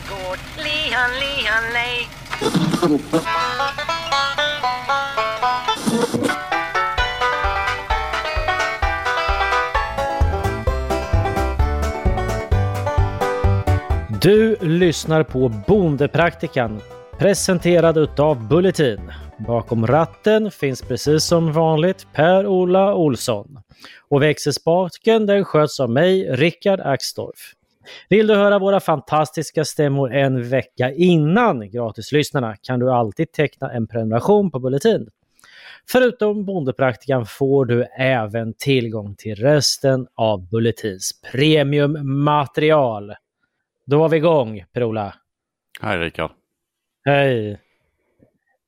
gård. Lihan, lihan, lej. Du lyssnar på Bondepraktikan presenterad utav Bulletin. Bakom ratten finns precis som vanligt Per-Ola Olsson. Och växelspaken den sköts av mig, Rickard Axdorff. Vill du höra våra fantastiska stämmor en vecka innan gratislyssnarna kan du alltid teckna en prenumeration på Bulletin. Förutom Bondepraktikan får du även tillgång till resten av Bulletins premiummaterial. Då var vi igång, Per-Ola. Hej Rickard. Hej.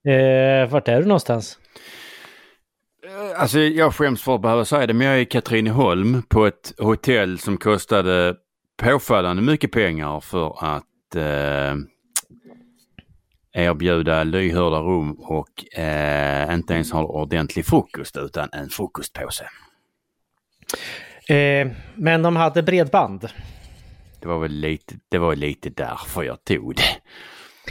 Eh, vart är du någonstans? Eh, Alltså jag skäms för att behöva säga det, men jag är i Katrineholm på ett hotell som kostade påfallande mycket pengar för att eh, erbjuda lyhörda rum och eh, inte ens ha ordentlig frukost utan en frukostpåse. Eh, men de hade bredband. Det var väl lite, det var lite därför jag tog det.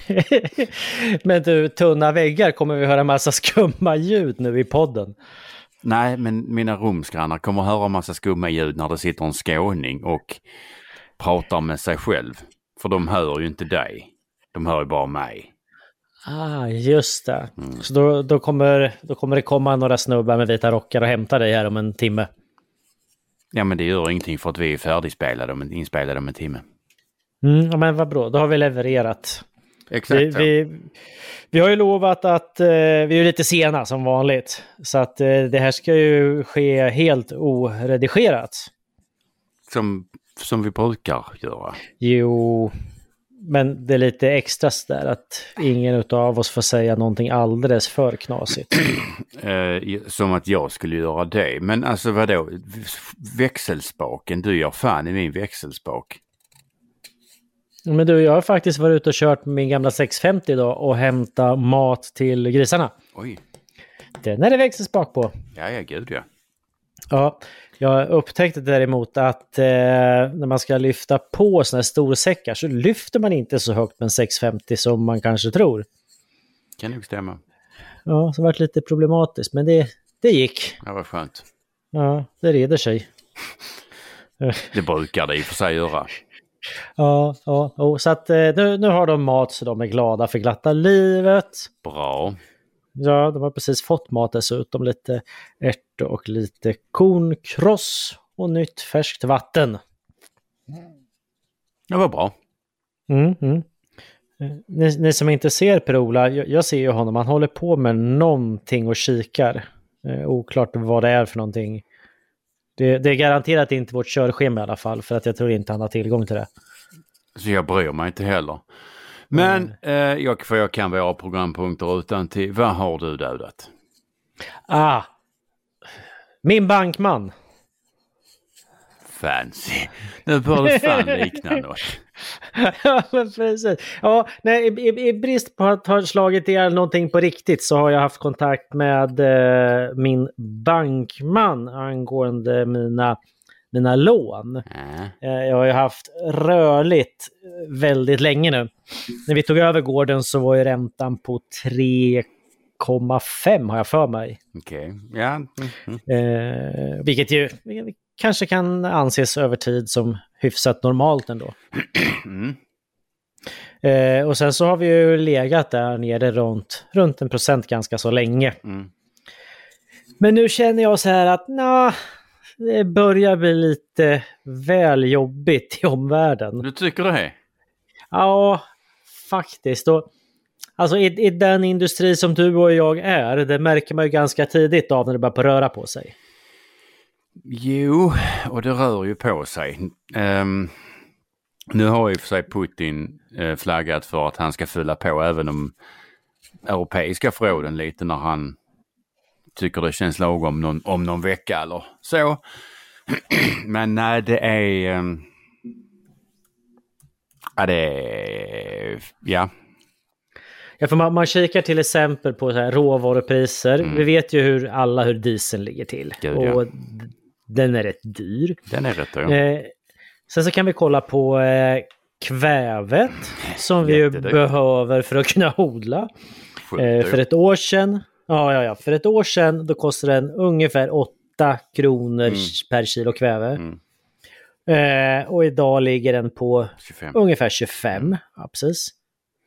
men du, tunna väggar kommer vi höra massa skumma ljud nu i podden. Nej, men mina rumsgrannar kommer höra massa skumma ljud när det sitter en skåning och pratar med sig själv. För de hör ju inte dig. De hör ju bara mig. Ah, just det. Så då, då, kommer, då kommer det komma några snubbar med vita rockar och hämta dig här om en timme. Ja, men det gör ingenting för att vi är färdigspelade en, inspelade om en timme. Mm, ja, men vad bra, då har vi levererat. Exakt Vi, vi, vi har ju lovat att eh, vi är lite sena som vanligt. Så att eh, det här ska ju ske helt oredigerat. Som, som vi brukar göra. Jo, men det är lite extra där att ingen av oss får säga någonting alldeles för knasigt. Eh, som att jag skulle göra det. Men alltså vadå? Växelspaken, du gör fan i min växelspak. Men du, jag har faktiskt varit ute och kört med min gamla 650 idag och hämtat mat till grisarna. Oj, Den är det växelspak på. ja ja gud ja. Ja, jag upptäckte däremot att eh, när man ska lyfta på sådana här storsäckar så lyfter man inte så högt med en 650 som man kanske tror. Kan nog stämma. Ja, så det varit lite problematiskt, men det, det gick. Det var skönt. Ja, det reder sig. Det brukar det i och för sig göra. Ja, ja, ja. så att eh, nu, nu har de mat så de är glada för glatta livet. Bra. Ja, de har precis fått mat dessutom. Lite ärtor och lite kornkross och nytt färskt vatten. Det var bra. Mm, mm. Eh, Ni, ni som inte ser Per-Ola, jag, jag ser ju honom, han håller på med någonting och kikar. Eh, oklart vad det är för någonting. Det, det är garanterat inte vårt körschema i alla fall, för att jag tror inte han har tillgång till det. Så jag bryr mig inte heller. Men eh, jag, för jag kan våra programpunkter utan till. Vad har du dödat? Ah! Min bankman. Fancy. Nu bör det fan likna något. ja, men precis. Ja, nej, i, i, I brist på att ha slagit ihjäl någonting på riktigt så har jag haft kontakt med eh, min bankman angående mina, mina lån. Ja. Eh, jag har ju haft rörligt eh, väldigt länge nu. När vi tog över gården så var ju räntan på 3,5 har jag för mig. Okej, ja. Mm, mm. Eh, vilket ju kanske kan anses över tid som hyfsat normalt ändå. Mm. Eh, och sen så har vi ju legat där nere runt, runt en procent ganska så länge. Mm. Men nu känner jag så här att nah, det börjar bli lite väl jobbigt i omvärlden. Du tycker det? Ja, faktiskt. Och, alltså i, i den industri som du och jag är, det märker man ju ganska tidigt av när det börjar på röra på sig. Jo, och det rör ju på sig. Ehm, nu har och för sig Putin eh, flaggat för att han ska fylla på även de europeiska förråden lite när han tycker det känns lagom någon, om någon vecka eller så. Men nej, det är... ehm, Ja, det är... Ja. Ja, för man, man kikar till exempel på så här råvarupriser. Vi vet ju hur alla hur dieseln ligger till. Gud, och den är rätt dyr. Den är rätt då. Eh, sen så kan vi kolla på eh, kvävet som vi behöver för att kunna odla. Eh, för ett år sedan, ja, ja, ja, för ett år sedan då kostade den ungefär 8 kronor Mm. per kilo kväve. Mm, Eh, och idag ligger den på 25. ungefär 25. Ja, precis.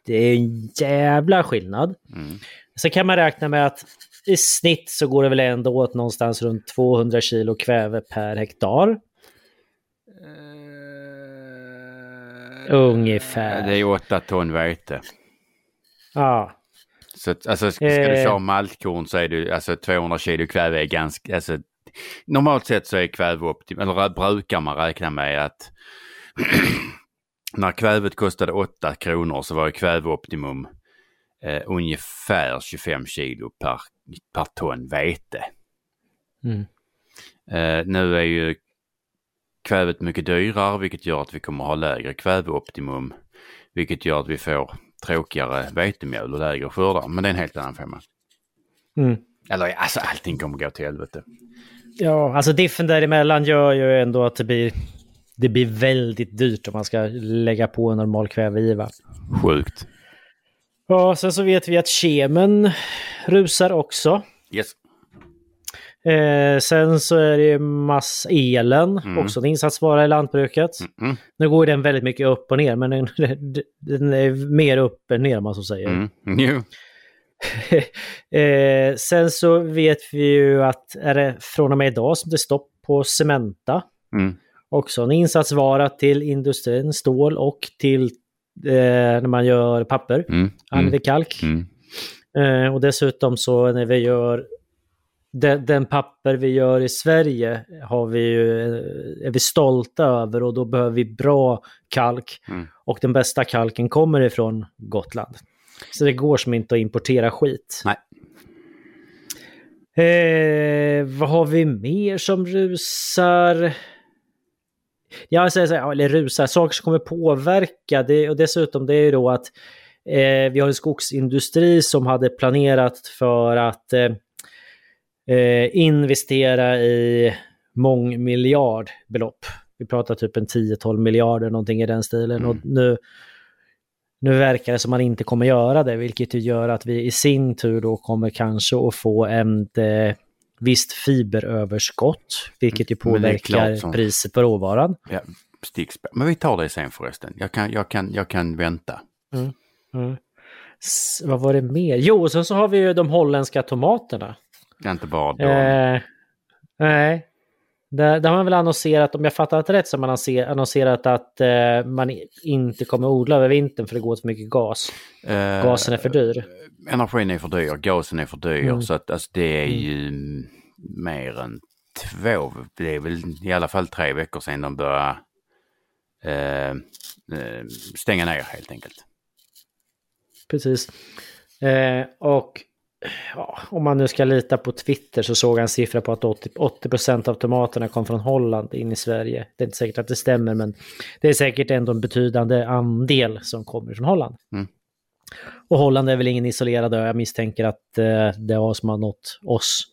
Det är en jävla skillnad. Mm. Så kan man räkna med att i snitt så går det väl ändå åt någonstans runt 200 kilo kväve per hektar. Ungefär. Det är åtta ton vete. Ja, Så alltså, ska Eh. du köra maltkorn så är det alltså 200 kilo kväve är ganska, alltså normalt sett så är kväve optim, eller brukar man räkna med att när kvävet kostade 8 kronor så var ju kväveoptimum eh, ungefär 25 kilo per, per ton vete. Mm. Eh, nu är ju kvävet mycket dyrare vilket gör att vi kommer ha lägre kväveoptimum. Vilket gör att vi får tråkigare vetemjöl och lägre skördar. Men det är en helt annan femma. Mm. Eller alltså allting kommer gå till helvete. ja, alltså diffen däremellan gör ju ändå att det blir, det blir väldigt dyrt om man ska lägga på en normal kvävegiva. Sjukt. Ja, sen så vet vi att kemen rusar också. Yes. Eh, sen så är det mass elen, Mm. också en insatsvara i lantbruket. Mm. Nu går den väldigt mycket upp och ner, men den, den är mer upp än ner om man så säger. Mm. Jo. eh, sen så vet vi ju att är det från och med idag som det är stopp på Cementa. Mm. Också en insatsvara till industrin, stål och till eh, när man gör papper, Mm. använder Mm. kalk. Mm. Eh, och dessutom så när vi gör den, den papper vi gör i Sverige har vi ju, eh, är vi stolta över och då behöver vi bra kalk. Mm. Och den bästa kalken kommer ifrån Gotland. Så det går som inte att importera skit. Nej. Eh, vad har vi mer som rusar? Jag säger så här, eller rusar, saker som kommer påverka. Det, och dessutom det är ju då att eh, vi har en skogsindustri som hade planerat för att eh, eh, investera i mångmiljardbelopp. Vi pratar typ en 10-12 miljarder, någonting i den stilen. Mm. Och nu, nu verkar det som man inte kommer göra det, vilket gör att vi i sin tur då kommer kanske att få ett eh, visst fiberöverskott, vilket ju Mm, påverkar klart priset på råvaran. Ja, stickspår. Men vi tar det sen förresten. Jag kan, jag kan, jag kan vänta. Mm. S- vad var det mer? Jo, och sen så har vi ju de holländska tomaterna. Är inte bara då. Eh, nej. Där, där har man väl annonserat, om jag fattat rätt, så har man annonser- annonserat att eh, man inte kommer odla över vintern för det går åt för mycket gas. Eh, Gasen är för dyr. Energin är för dyr, gasen är för dyr. Mm. Så att alltså, det är ju mer än två, det är väl i alla fall tre veckor sedan de började eh, eh, stänga ner helt enkelt. Precis. Eh, och ja, om man nu ska lita på Twitter så såg jag en siffra på att 80, 80% av tomaterna kom från Holland in i Sverige. Det är inte säkert att det stämmer men det är säkert ändå en betydande andel som kommer från Holland. Mm. Och Holland är väl ingen isolerad ö. Jag misstänker att eh, det har som har nått oss.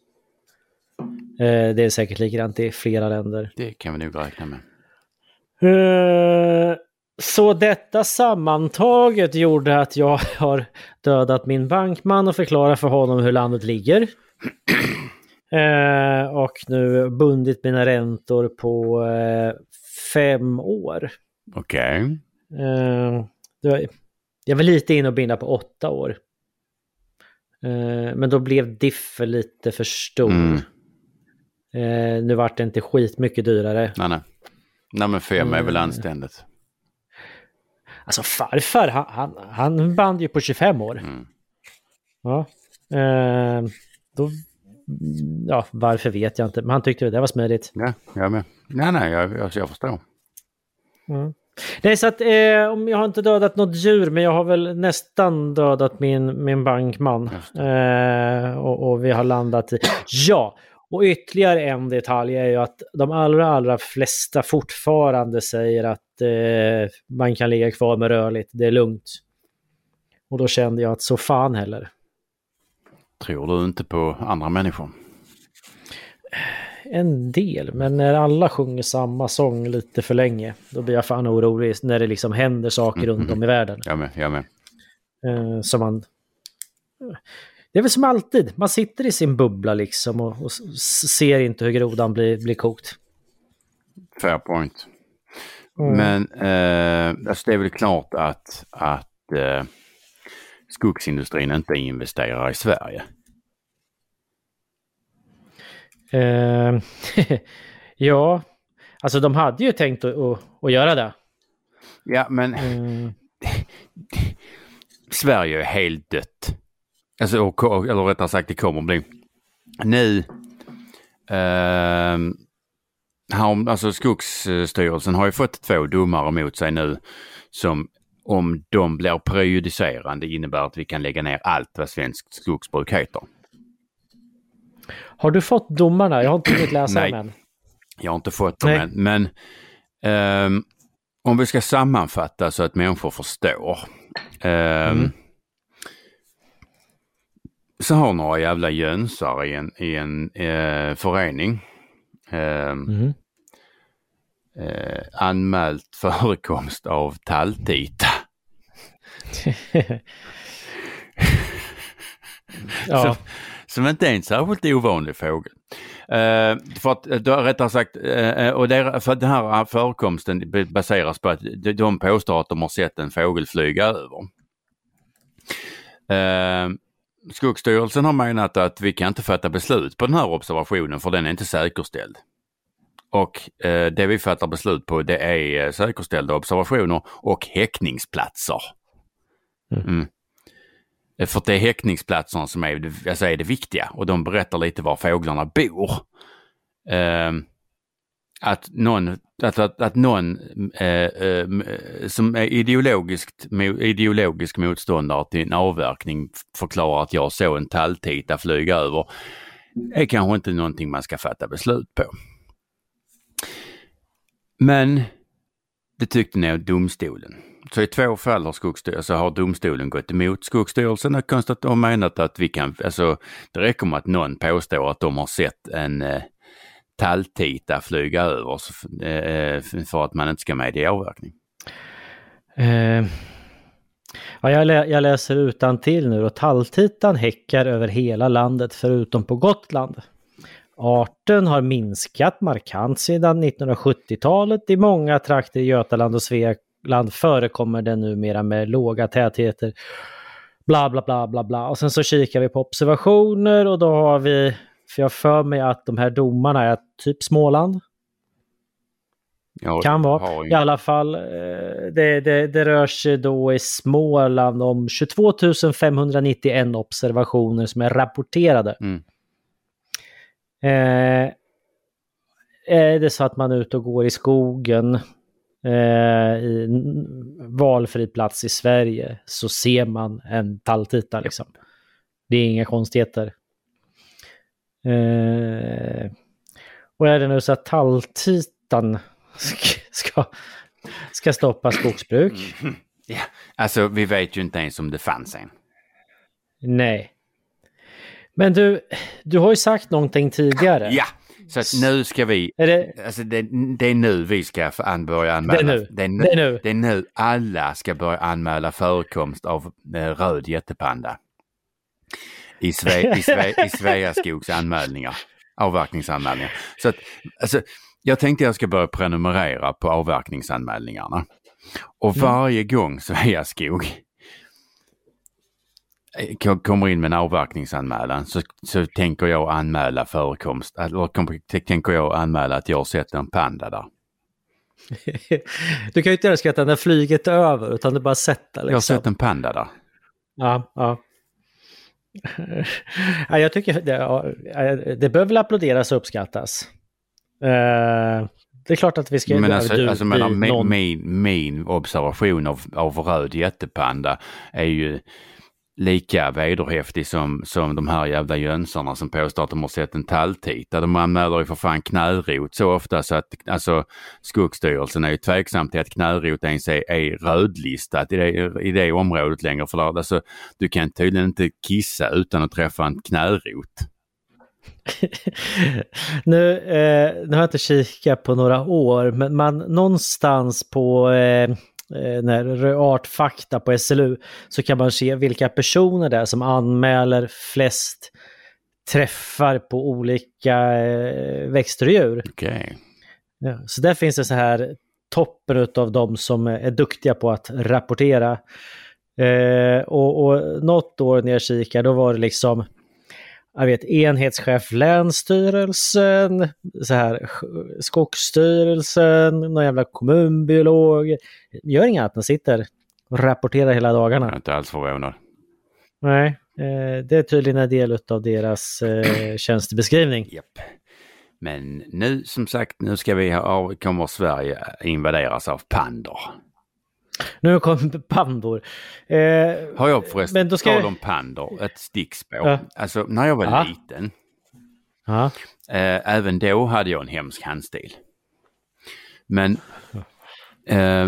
Eh, det är säkert likadant i flera länder. Det kan vi nog räkna med. Eh, Så detta sammantaget gjorde att jag har dödat min bankman och förklarat för honom hur landet ligger. Eh, och nu bundit mina räntor på eh, fem år. Okej. Eh, det var, jag var lite inne och binda på åtta år. Eh, men då blev diffen lite för stor. Mm. Eh, nu vart det inte skitmycket dyrare. Nej, nej. Nej men fem är väl Mm. anständigt. Alltså farfar, han, han, han band ju på 25 år. Mm. Ja. Eh, då, ja, varför vet jag inte, men han tyckte det där var smidigt. Ja, jag med. Nej, nej, jag, jag, jag förstår. Mm. Nej, så att eh, om jag har inte dödat något djur, men jag har väl nästan dödat min, min bankman. Eh, och, och vi har landat i... Ja! Och ytterligare en detalj är ju att de allra, allra flesta fortfarande säger att eh, man kan ligga kvar med rörligt, det är lugnt. Och då kände jag att så fan heller. Tror du inte på andra människor? en del, men när alla sjunger samma sång lite för länge, då blir jag fan orolig när det liksom händer saker Mm, runt om i världen. Jag med, jag med. Eh, som man... Det är väl som alltid, man sitter i sin bubbla liksom och, och ser inte hur grodan blir, blir kokt. Fair point. Mm. Men eh, alltså det är väl klart att, att eh, skogsindustrin inte investerar i Sverige. Eh, ja, alltså de hade ju tänkt att, att, att göra det. Ja, men Mm. Sverige är helt dött. Alltså, och, eller rättare sagt, det kommer bli. Nu, har, alltså Skogsstyrelsen har ju fått två domar emot sig nu som om de blir prejudicerande innebär att vi kan lägga ner allt vad svenskt skogsbruk heter. Har du fått domarna? Jag har inte hunnit läsa Nej. dem än. Jag har inte fått dem Nej. än, men ehm, om vi ska sammanfatta så att människor förstår. ehm, Mm. Så har några jävla jönsar i en, i en eh, förening ehm, Mm. eh, anmält förekomst av talltita. ja, Som inte är en särskilt ovanlig fågel. Eh, för att, eh, då, rättare sagt, eh, och det, för den här förekomsten baseras på att de, de påstår att de har sett en fågel flyga över. Eh, Skogsstyrelsen har menat att vi kan inte fatta beslut på den här observationen för den är inte säkerställd. Och eh, det vi fattar beslut på det är eh, säkerställda observationer och häckningsplatser. Mm. Eh, För det är häckningsplatserna som är alltså är det viktiga och de berättar lite var fåglarna bor. Ehm, att någon, att, att, att någon eh, eh, som är ideologiskt, ideologisk motståndare till en avverkning förklarar att jag såg en talltita flyga över är kanske inte någonting man ska fatta beslut på. Men det tyckte nog domstolen. Så i två fall har, Skogsstyrelsen, har domstolen gått emot Skogsstyrelsen och, konstat, och menat att vi kan, alltså det räcker med att någon påstår att de har sett en eh, talltita flyga över så, eh, för att man inte ska med i avverkning. Eh, ja, jag, lä jag läser utan till nu och talltitan häckar över hela landet förutom på Gotland. Arten har minskat markant sedan 1970-talet. I många trakter i Götaland och Svealand förekommer den numera med låga tätheter. Bla bla bla bla bla. Och sen så kikar vi på observationer och då har vi, för jag för mig att de här domarna är typ Småland. Jag Kan vara. I alla fall, eh, det, det, det rör sig då i Småland om 22 591 observationer som är rapporterade. Mm. Eh, är det så att man är ute och går i skogen eh, i valfri plats i Sverige så ser man en talltita liksom. Det är inga konstigheter. Eh, och är det nu så att talltitan ska, ska, stoppa skogsbruk? Ja, alltså vi vet ju inte ens om det fanns en. Nej. Men du, du har ju sagt någonting tidigare. Ja, så att nu ska vi, Är det, alltså det, det är nu vi ska börja anmäla. Det är nu. Det är nu, det är nu. det är nu alla ska börja anmäla förekomst av eh, röd jättepanda. I, Sve, i, Sve, i Sveaskogs anmälningar, avverkningsanmälningar. Så att, alltså, jag tänkte jag ska börja prenumerera på avverkningsanmälningarna. Och Mm. varje gång Sveaskog eh, ko- kommer in med en avverkningsanmälan så, så tänker jag anmäla förekomst, eller tänker jag anmäla att jag har sett en panda där. Du kan ju inte så att när flyget är över, utan du bara sätter liksom. Jag har sett en panda där. Ja, ja. Ja, jag tycker det, ja, det bör väl applåderas och uppskattas. Eh, det är klart att vi ska... Men alltså, du, alltså menar, vi, min, någon- min, min observation av, av röd jättepanda är ju lika vederhäftig som, som de här jävla jönsarna som påstår att de har sett en talltita. De anmäler ju för fan knärot så ofta så att alltså Skogsstyrelsen är ju tveksam till att knärot ens är, är rödlistat i det, i det området längre. För där, alltså, du kan tydligen inte kissa utan att träffa en knärot. nu, eh, nu har jag inte kikat på några år, men man någonstans på eh, eh när artfakta på SLU så kan man se vilka personer det är som anmäler flest träffar på olika eh, växter och djur. Okay. Ja, så där finns det så här toppen av de som är duktiga på att rapportera. Eh, och, och något år när jag kikade då var det liksom jag vet, enhetschef Länsstyrelsen, så här, Skogsstyrelsen, någon jävla kommunbiolog. Gör inget annat än sitter och rapporterar hela dagarna. Jag är inte alls förvånad. Nej, eh, det är tydligen en del av deras eh, tjänstebeskrivning. Yep. Men nu som sagt, nu ska vi ha, kommer Sverige invaderas av pandor. Nu kommer pandor. Eh, har jag förresten, men då ska tal om pandor, ett stickspår. Ja. Alltså när jag var ja. liten, ja. Eh, även då hade jag en hemsk handstil. Men eh,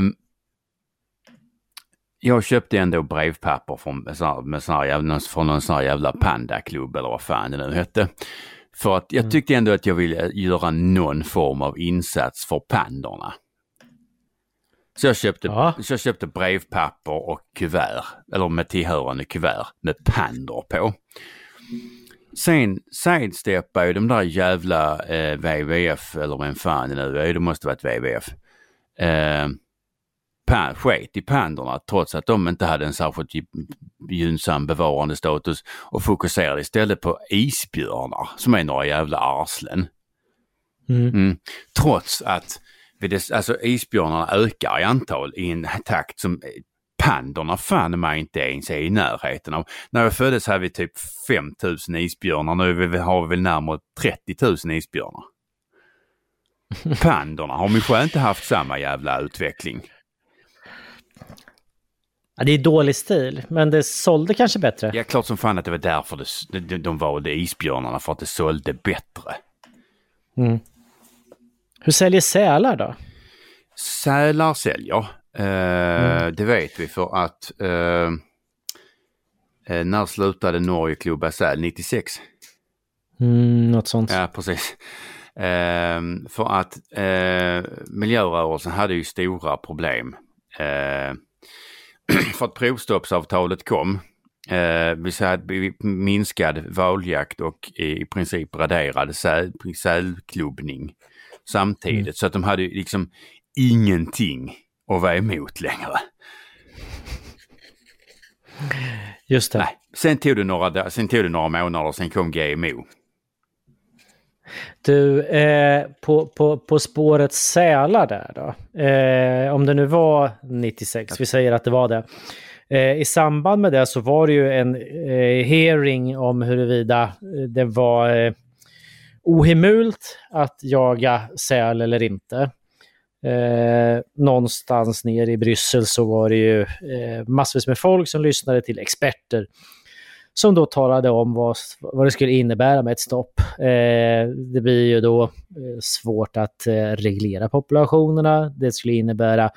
jag köpte ändå brevpapper från, med sån här jävla, från någon sån här jävla pandaklubb eller vad fan det nu hette. För att jag mm. tyckte ändå att jag ville göra någon form av insats för pandorna. Så jag köpte, ja. så jag köpte brevpapper och kuvert, eller med tillhörande kuvert med pandor på. Sen sidesteppade ju de där jävla eh, WWF, eller vem fan det nu är, det måste varit WWF. Eh, pan, sket i pandorna trots att de inte hade en särskilt gynnsam bevarande status och fokuserade istället på isbjörnar som är några jävla arslen. Mm. Mm. Trots att alltså isbjörnarna ökar i antal i en takt som pandorna fan mig inte ens är i närheten av. När jag föddes hade vi typ 5000 isbjörnar, nu har vi väl närmare 30 000 isbjörnar. Pandorna har kanske inte haft samma jävla utveckling. Ja, det är dålig stil, men det sålde kanske bättre. Ja, klart som fan att det var därför det, de, de valde isbjörnarna, för att det sålde bättre. Mm. Hur säljer sälar då? Sälar säljer. Eh, mm. Det vet vi för att eh, eh när slutade Norge klubba säl? 96? Mm, något sånt. Ja, precis. Eh, för att eh, miljörörelsen hade ju stora problem. Eh, för att provstoppsavtalet kom. Eh, vi hade minskad valjakt och i princip raderad säl, sälklubbning samtidigt. Mm. Så att de hade liksom ingenting att vara emot längre. Just det. Nej. Sen tog det några, sen tog det några månader, sen kom GMO. Du, eh, på, på, på spåret sälar där då. Eh, om det nu var 96, vi säger att det var det. Eh, I samband med det så var det ju en eh, hearing om huruvida det var eh, ohemult att jaga säl eller inte. Eh, någonstans ner i Bryssel så var det ju eh, massvis med folk som lyssnade till experter som då talade om vad, vad det skulle innebära med ett stopp. Eh, det blir ju då eh, svårt att eh, reglera populationerna. Det skulle innebära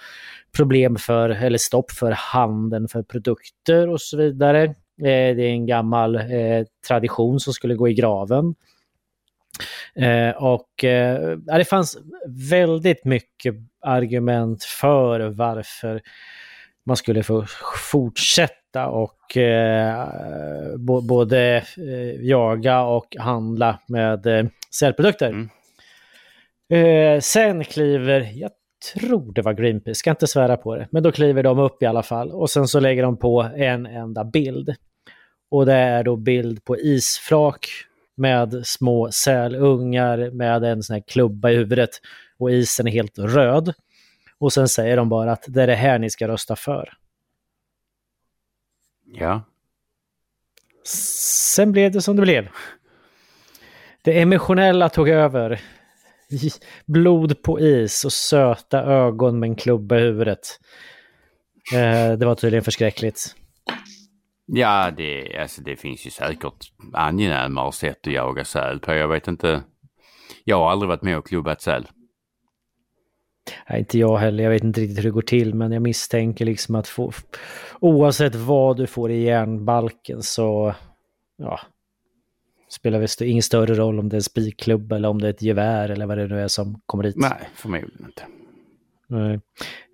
problem för, eller stopp för handeln för produkter och så vidare. Eh, det är en gammal eh, tradition som skulle gå i graven. Eh, och eh, det fanns väldigt mycket argument för varför man skulle få fortsätta och eh, både eh, jaga och handla med eh, sälprodukter. Mm. Eh, sen kliver, jag tror det var Greenpeace, ska inte svära på det, men då kliver de upp i alla fall och sen så lägger de på en enda bild. Och det är då bild på isflak med små sälungar med en sån här klubba i huvudet och isen är helt röd. Och sen säger de bara att det är det här ni ska rösta för. Ja. Sen blev det som det blev. Det emotionella tog över. Blod på is och söta ögon med en klubba i huvudet. Eh, det var tydligen förskräckligt. Ja, det, alltså det finns ju säkert angenämare sätt att jaga säl på. Jag vet inte. Jag har aldrig varit med och klubbat säl. Nej, inte jag heller. Jag vet inte riktigt hur det går till, men jag misstänker liksom att få, oavsett vad du får i järnbalken så, ja, Spelar väl st- ingen större roll om det är en spikklubb eller om det är ett gevär eller vad det nu är som kommer dit. Nej, förmodligen inte. Nej.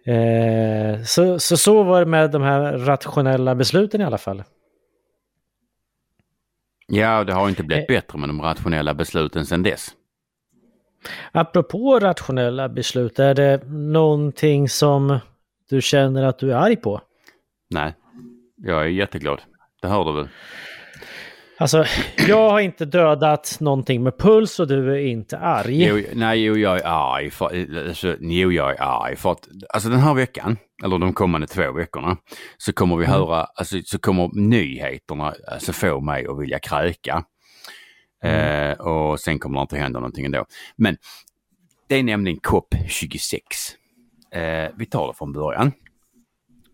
Eh, så, så så var det med de här rationella besluten i alla fall. Ja, det har inte blivit Eh. bättre med de rationella besluten sedan dess. Apropå rationella beslut, är det någonting som du känner att du är arg på? Nej, jag är jätteglad. Det hör du väl? Alltså, jag har inte dödat någonting med puls och du är inte arg. Jo, nej, jo, jag är arg. För, alltså, jo, jag är arg. För att alltså, den här veckan, eller de kommande två veckorna, så kommer vi höra, alltså, så kommer nyheterna alltså, få mig att vilja kräka. Eh, och sen kommer det inte hända någonting ändå. Men det är nämligen COP26. Eh, vi tar det från början.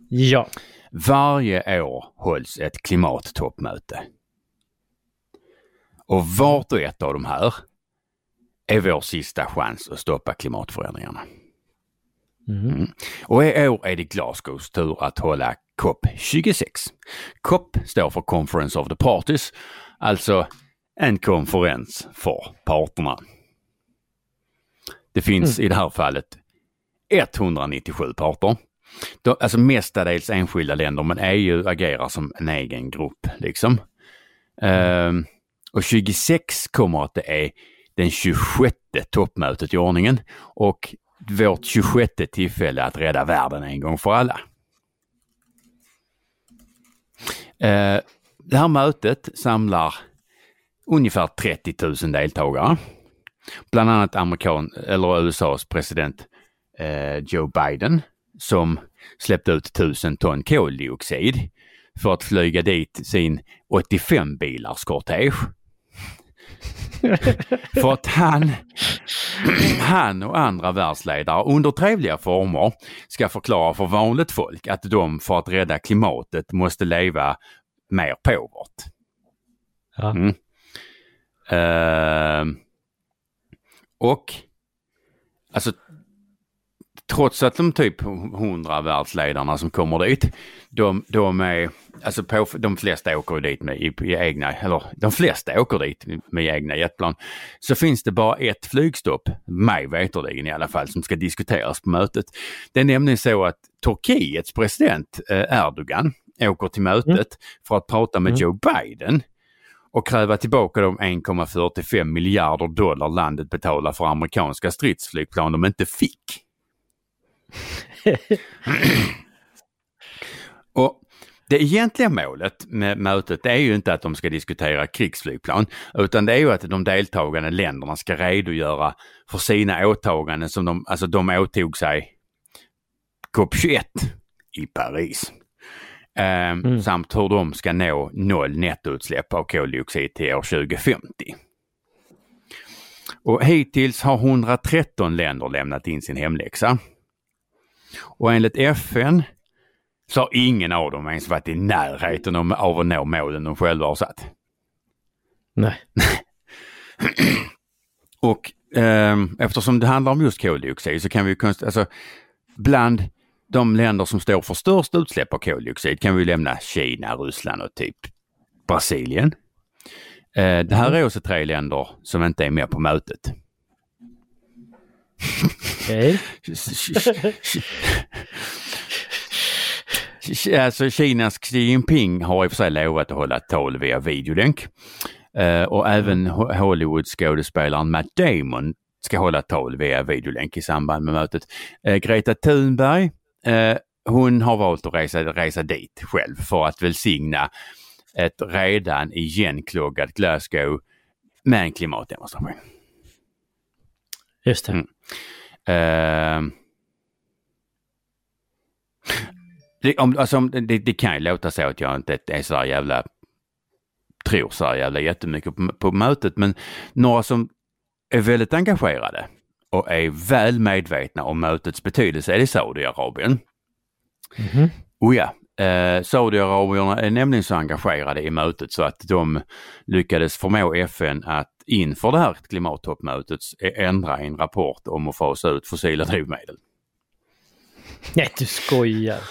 Ja. Varje år hålls ett klimattoppmöte. Och vart och ett av de här är vår sista chans att stoppa klimatförändringarna. Mm. Och i år är det Glasgows tur att hålla COP26. COP står för Conference of the Parties, alltså en konferens för parterna. Det finns i det här fallet 197 parter. De, alltså mestadels enskilda länder men EU agerar som en egen grupp liksom. Ehm, och 26 kommer att det är den 26 toppmötet i ordningen och vårt 26 tillfälle att rädda världen en gång för alla. Eh, det här mötet samlar ungefär 30 000 deltagare. Bland annat amerikan, eller USAs president eh, Joe Biden som släppte ut 1000 ton koldioxid för att flyga dit sin 85 bilars kortege. för att han, han och andra världsledare under trevliga former ska förklara för vanligt folk att de för att rädda klimatet måste leva mer påvert. Ja. Mm. Ehm, och alltså trots att de typ hundra världsledarna som kommer dit, de, de är, alltså på, de flesta åker dit med i, i egna, eller de flesta åker dit med egna jetplan, så finns det bara ett flygstopp, mig veterligen i alla fall, som ska diskuteras på mötet. Det är nämligen så att Turkiets president eh, Erdogan åker till mötet för att prata med Mm. Joe Biden och kräva tillbaka de 1,45 miljarder dollar landet betalar för amerikanska stridsflygplan de inte fick. Och det egentliga målet med mötet är ju inte att de ska diskutera krigsflygplan utan det är ju att de deltagande länderna ska redogöra för sina åtaganden som de, alltså de åtog sig COP21 i Paris. Ehm, Mm. Samt hur de ska nå noll nettoutsläpp av koldioxid till år 2050. Och hittills har 113 länder lämnat in sin hemläxa. Och enligt FN så har ingen av dem ens varit i närheten av att nå målen de själva har satt. Nej. Och ehm, eftersom det handlar om just koldioxid så kan vi konstatera, alltså bland de länder som står för störst utsläpp av koldioxid kan vi lämna Kina, Ryssland och typ Brasilien. Eh, det här är också tre länder som inte är med på mötet. Okej. Alltså Kinas Xi Jinping har i och för sig lovat att hålla tal via videolänk. Eh, och även Ho- Hollywood-skådespelaren Matt Damon ska hålla tal via videolänk i samband med mötet. Eh, Greta Thunberg, eh, hon har valt att resa, resa dit själv för att välsigna ett redan igenkloggat Glasgow med en klimatdemonstration. Just det. Mm. Eh, det, om, alltså, det, det kan ju låta så att jag inte är så där jävla tror så här jävla jättemycket på, på mötet men några som är väldigt engagerade och är väl medvetna om mötets betydelse är det Saudiarabien. Mhm. Oh ja, eh, Saudiarabierna är nämligen så engagerade i mötet så att de lyckades förmå FN att inför det här klimattoppmötet ändra en rapport om att fasa ut fossila drivmedel. Nej, du skojar.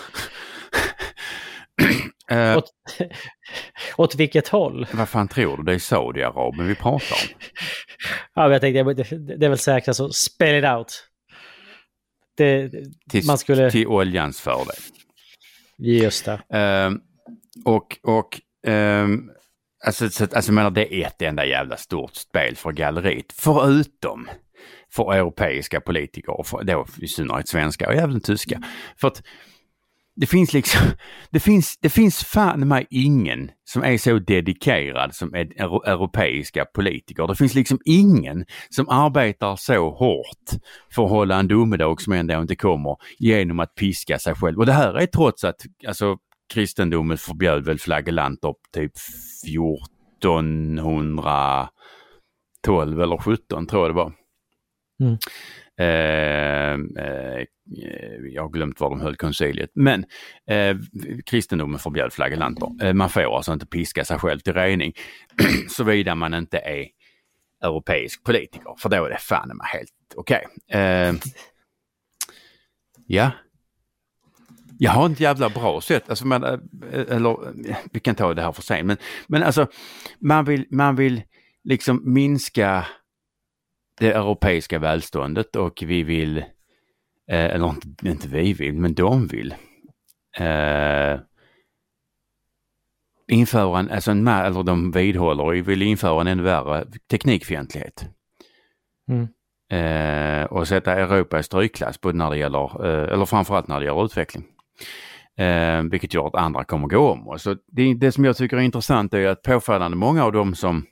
Eh, Åt, åt vilket håll? vad fan tror du? Det är Saudiarabien vi pratar om. Ja, men jag tänkte, det, det är väl säkrast att spell it out. Det, Till, man skulle... till oljans fördel. Just det. Ehm, och och ehm, alltså, så, alltså jag menar det är ett enda jävla stort spel för galleriet. Förutom för europeiska politiker, och för, då i synnerhet svenska och även tyska. För att det finns liksom, det finns, det finns fan mig ingen som är så dedikerad som euro, europeiska politiker. Det finns liksom ingen som arbetar så hårt för att hålla en domedag som ändå inte kommer genom att piska sig själv. Och det här är trots att alltså, kristendomen förbjöd väl flagellanter typ 1412 eller 17 tror jag det var. Mm. Eh, eh, jag har glömt var de höll konciliet. Men eh, kristendomen förbjöd flagellanter. Eh, man får alltså inte piska sig själv till rening såvida man inte är europeisk politiker. För då är det fan helt okej. Eh, ja. Jag har ett jävla bra sätt, alltså man, eh, eller vi kan ta det här för sent, men, men alltså man vill, man vill liksom minska det europeiska välståndet och vi vill, eh, eller inte, inte vi vill, men de vill, eh, införa en, alltså en, eller de vidhåller och vill införa en ännu värre teknikfientlighet. Mm. Eh, och sätta Europa i strykklass både när det gäller, eh, eller framförallt när det gäller utveckling. Eh, vilket gör att andra kommer gå om oss. Så det, det som jag tycker är intressant är att påfallande många av dem som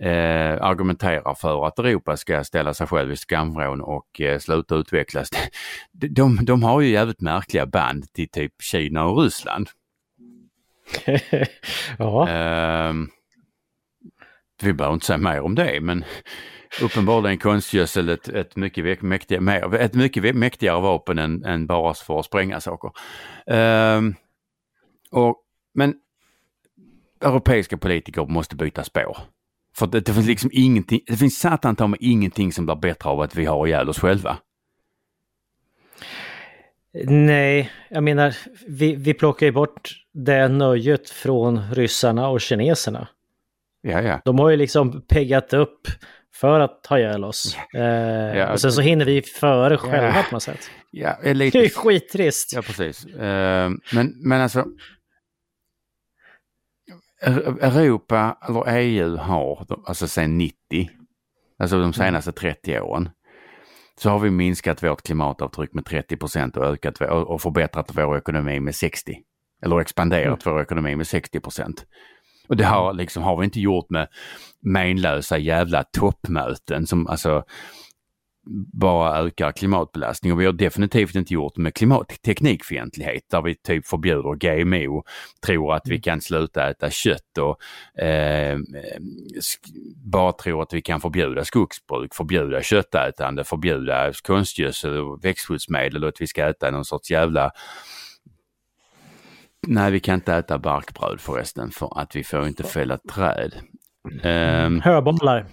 eh, argumenterar för att Europa ska ställa sig själv i skamvrån och eh, sluta utvecklas. De, de, de har ju jävligt märkliga band till typ Kina och Ryssland. ja. Ehm, vi behöver inte säga mer om det men uppenbarligen konstgödsel ett, ett, mycket, mäktigare, ett mycket mäktigare vapen än, än bara för att spränga saker. Ehm, och, men europeiska politiker måste byta spår. För det, det finns liksom ingenting, det finns satan ta mig ingenting som blir bättre av att vi har ihjäl oss själva. Nej, jag menar, vi, vi plockar ju bort det nöjet från ryssarna och kineserna. Ja, ja. De har ju liksom peggat upp för att ha ihjäl oss. Eh, och sen så hinner vi före själva på något sätt. ja är Det är lite, ju skittrist. Ja, precis. Eh, men, men alltså Europa eller EU har, alltså sedan 90, alltså de senaste 30 åren, så har vi minskat vårt klimatavtryck med 30 procent och ökat och förbättrat vår ekonomi med 60. Eller expanderat vår ekonomi med 60 procent. Och det har, liksom, har vi inte gjort med menlösa jävla toppmöten som alltså bara ökar klimatbelastning. Och vi har definitivt inte gjort med klimatteknikfientlighet där vi typ förbjuder GMO, tror att vi kan sluta äta kött och eh, bara tror att vi kan förbjuda skogsbruk, förbjuda köttätande, förbjuda konstgödsel och växtskyddsmedel och att vi ska äta någon sorts jävla Nej, vi kan inte äta barkbröd förresten för att vi får inte fälla träd. Ehm, Höbalar.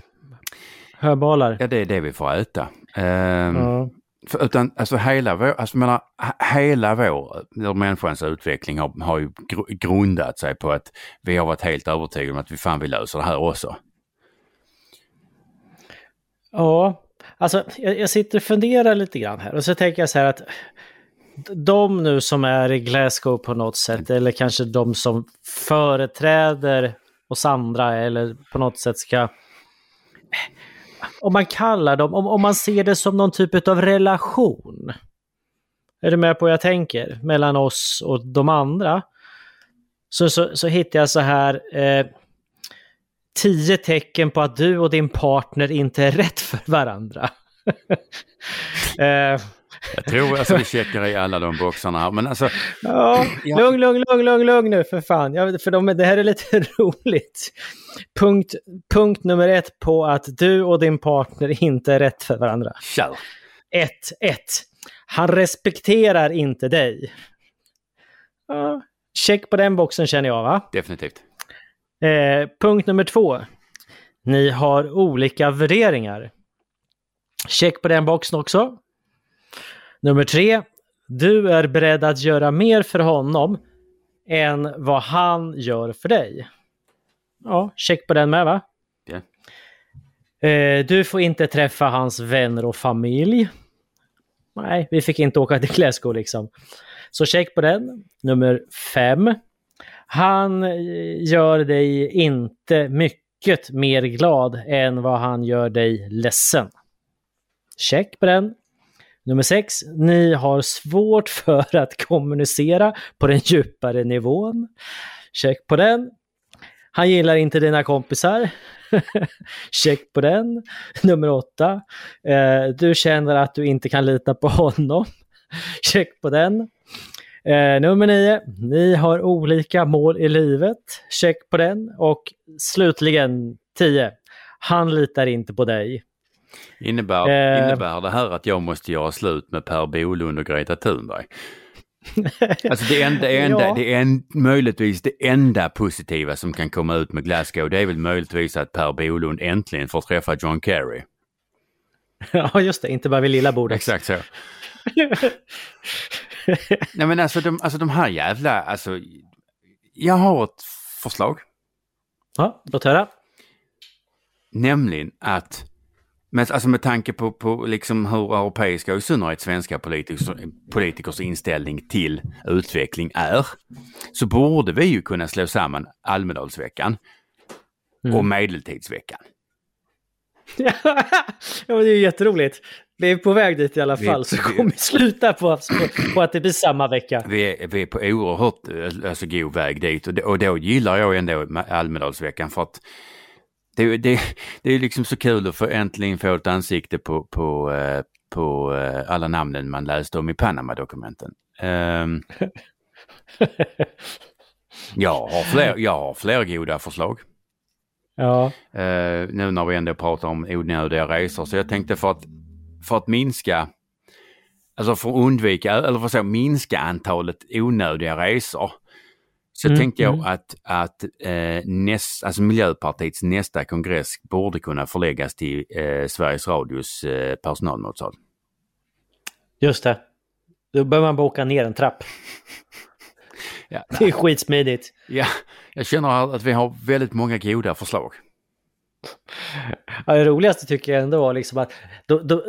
Höbalar. ja, det är det vi får äta. Ehm, Ja. För, utan alltså hela vår, alltså menar, he- hela vår, människans utveckling har, har ju gr- grundat sig på att vi har varit helt övertygade om att vi fan vi löser det här också. Ja, alltså jag, jag sitter och funderar lite grann här och så tänker jag så här att de nu som är i Glasgow på något sätt eller kanske de som företräder oss andra eller på något sätt ska om man kallar dem, om, om man ser det som någon typ av relation. Är du med på vad jag tänker? Mellan oss och de andra. Så, så, så hittar jag så här. Eh, tio tecken på att du och din partner inte är rätt för varandra. eh, jag tror alltså vi checkar i alla de boxarna här men alltså ja, lugn, lugn, lugn, lugn, lugn nu för fan. Ja, för de, det här är lite roligt. Punkt, punkt nummer ett på att du och din partner inte är rätt för varandra. kör! Ett, ett. Han respekterar inte dig. Ja, check på den boxen känner jag va? Definitivt. Eh, punkt nummer två. Ni har olika värderingar. Check på den boxen också. Nummer tre. Du är beredd att göra mer för honom än vad han gör för dig. Ja, check på den med va? Eh, du får inte träffa hans vänner och familj. Nej, vi fick inte åka till Glasgow liksom. Så check på den. Nummer fem. Han eh, gör dig inte mycket mer glad än vad han gör dig ledsen. Check på den. Nummer sex. Ni har svårt för att kommunicera på den djupare nivån. Check på den. Han gillar inte dina kompisar. Check på den. Nummer åtta. Eh, du känner att du inte kan lita på honom. Check på den. Eh, nummer nio. Ni har olika mål i livet. Check på den. Och slutligen 10. Han litar inte på dig. Innebär, Eh. innebär det här att jag måste göra slut med Per Bolund och Greta Thunberg? Alltså det enda, det enda, Ja. det är en, möjligtvis det enda positiva som kan komma ut med Glasgow, det är väl möjligtvis att Per Bolund äntligen får träffa John Kerry. ja, just det. Inte bara vid lilla bordet. Exakt så. Nej men alltså de, alltså de här jävla, alltså. Jag har ett förslag. Ja, låt höra. Nämligen att, med, alltså med tanke på, på liksom hur europeiska och i synnerhet svenska politikers, politikers inställning till utveckling är, så borde vi ju kunna slå samman Almedalsveckan och Medeltidsveckan. ja, men det är ju jätteroligt. Vi är på väg dit i alla Vi- fall, så vi- kommer vi sluta på, på, att det blir samma vecka. Vi är, vi är på oerhört eh, alltså, god väg dit och, och då gillar jag ändå Almedalsveckan för att det, det, det är liksom så kul att få äntligen få ett ansikte på, på, eh, på eh, alla namnen man läste om i Panama-dokumenten. Ehm, jag, har fler, jag har fler goda förslag. Ja, eh, nu när vi ändå pratar om onödiga resor. Så jag tänkte för att, för att minska, alltså för att undvika, eller för att säga minska antalet onödiga resor. Så Mm, tänkte jag mm. att, att eh, näst, alltså Miljöpartiets nästa kongress borde kunna förläggas till eh, Sveriges Radios eh, personalmatsal. just det. Då behöver man bara åka ner en trapp. Ja, Det är skitsmidigt. ja, jag känner att vi har väldigt många goda förslag. Ja, det roligaste tycker jag ändå var liksom att då, då,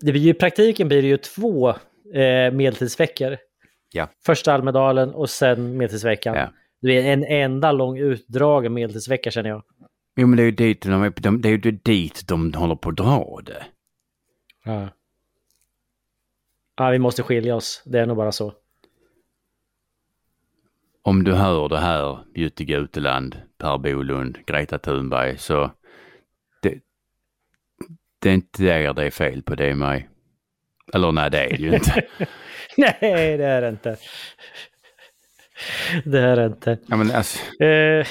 det blir ju, i praktiken blir det ju två eh, medeltidsveckor. Ja. Första Almedalen och sen medeltidsveckan. Ja. Det blir en enda lång utdragen medeltidsvecka känner jag. Jo men det är ju dit de, är- de, det är ju dit de håller på att dra det. Ja. ja, vi måste skilja oss. Det är nog bara så. om du hör det här, Jytte Guteland, Per Bolund, Greta Thunberg, så det, det är inte er det är fel på, det är mig. Eller nej, det är det ju inte. Nej, det är det inte. Det är det inte. Ja, men alltså, Eh,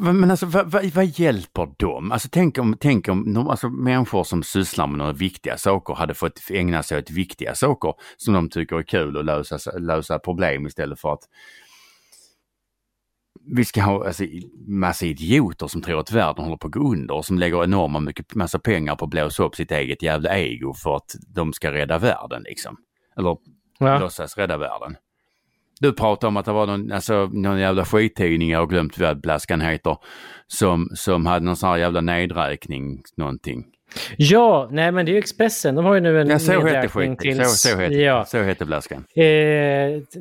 men alltså, vad, vad, vad hjälper dem? Alltså, tänk om, tänk om de, alltså, människor som sysslar med några viktiga saker hade fått ägna sig åt viktiga saker som de tycker är kul att lösa, lösa problem istället för att vi ska ha alltså, massa idioter som tror att världen håller på att gå under och som lägger enorma mycket, massa pengar på att blåsa upp sitt eget jävla ego för att de ska rädda världen liksom. Eller ja. låtsas rädda världen. Du pratar om att det var någon, alltså, någon jävla skittidning, jag har glömt vad blaskan heter, som, som hade någon sån här jävla nedräkning någonting. ja, nej men det är ju Expressen. De har ju nu en Ja, så nedräkning skiten. till... Så, så, hette, ja. så hette blaskan. Eh,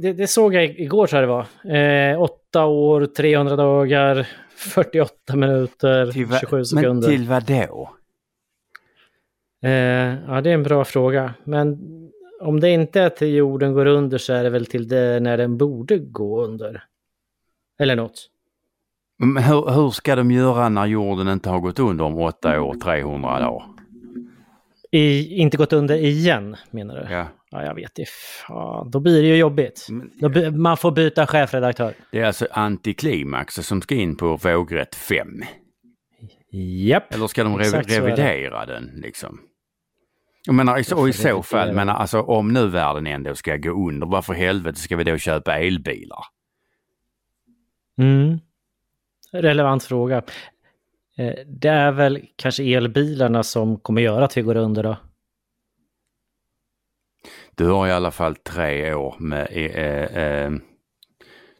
det, det såg jag igår tror jag det var. Eh, 8 år, 300 dagar, 48 minuter, va- 27 sekunder. Men till vad då? Eh, ja, det är en bra fråga. Men om det inte är till jorden går under så är det väl till det när den borde gå under. Eller något. Men hur, hur ska de göra när jorden inte har gått under om 8 år, 300 dagar? I, inte gått under igen, menar du? Ja. Ja, jag vet inte. Fan, då blir det ju jobbigt. Men- by- man får byta chefredaktör. Det är alltså antiklimax som ska in på vågrätt 5. Japp. Eller ska de rev- revidera den liksom? Jag menar, i så, och i så fall, menar, alltså, om nu världen ändå ska gå under, varför helvete ska vi då köpa elbilar? Mm. Relevant fråga. Eh, Det är väl kanske elbilarna som kommer göra att vi går under då? Du har i alla fall tre år med, eh, eh,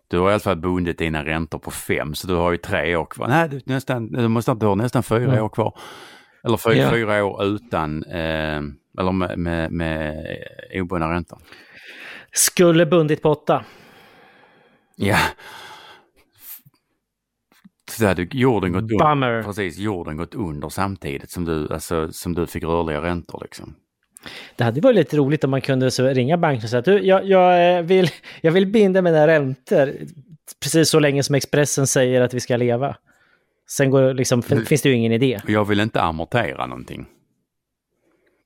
Du har i alla fall bundit dina räntor på fem, så du har ju tre år kvar. Nej, du, nästan, du, måste, du har nästan fyra Mm. år kvar. Eller fyra, Ja. fyra år utan, eh, eller med, med, med obundna räntor. Skulle bundit på åtta. Ja. Så hade jorden gått under. Bummer. Precis, jorden gått under samtidigt som du, alltså, som du fick rörliga räntor liksom. Det hade varit lite roligt om man kunde så ringa banken och säga att du, jag, jag, eh, vill, jag vill binda mina räntor precis så länge som Expressen säger att vi ska leva. Sen går, liksom, Mm. finns det ju ingen idé. Jag vill inte amortera någonting.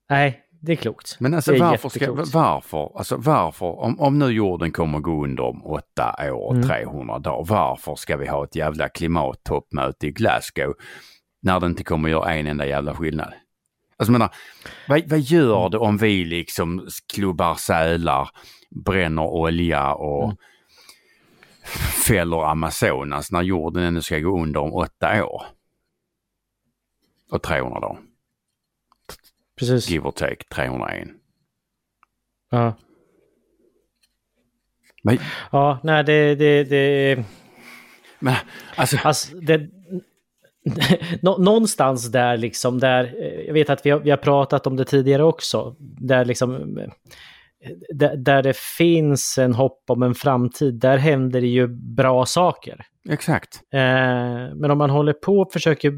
Nej, det är klokt. Men alltså varför, ska, varför, alltså varför, om, om nu jorden kommer gå under om åtta år och Mm. 300 dagar, varför ska vi ha ett jävla klimattoppmöte i Glasgow när det inte kommer göra en enda jävla skillnad? Alltså menar, vad, vad gör det om vi liksom klubbar sälar, bränner olja och Mm. Fäller Amazonas när jorden ändå ska gå under om åtta år? Och 300 dagar, Precis. give or take 301. Ja. Men, ja, nej det... det, det men alltså, Alltså, det, nå, någonstans där liksom, där, eh, jag vet att vi har, vi har pratat om det tidigare också, där liksom, eh, där, det finns en hopp om en framtid, där händer det ju bra saker. exakt. Eh, men om man håller på och försöker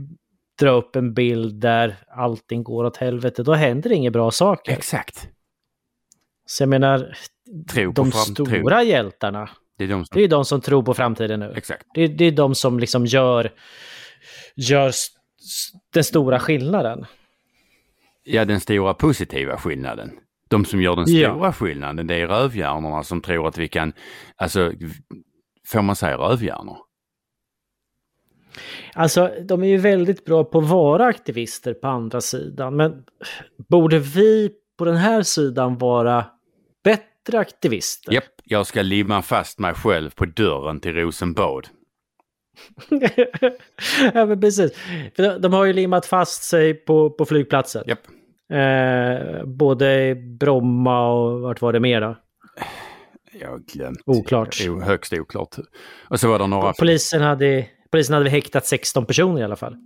dra upp en bild där allting går åt helvete, då händer det inga bra saker. Exakt. Så jag menar, Tro på de stora hjältarna, Det är de det som... är ju de som tror på framtiden nu. Exakt. Det, det är de som liksom gör, gör den stora skillnaden. Ja, den stora positiva skillnaden. De som gör den Ja. stora skillnaden, det är rövhjärnorna som tror att vi kan, alltså, får man säga rövhjärnor? Alltså, de är ju väldigt bra på att vara aktivister på andra sidan, men borde vi på den här sidan vara bättre aktivister? Japp, jag ska limma fast mig själv på dörren till Rosenbad. ja, men precis. De, de har ju limmat fast sig på, på flygplatsen. Japp. Eh, både Bromma och vart var det mer då? Jag har glömt. Oklart. O, högst oklart. Och så var det några... Polisen hade, polisen hade häktat 16 personer i alla fall.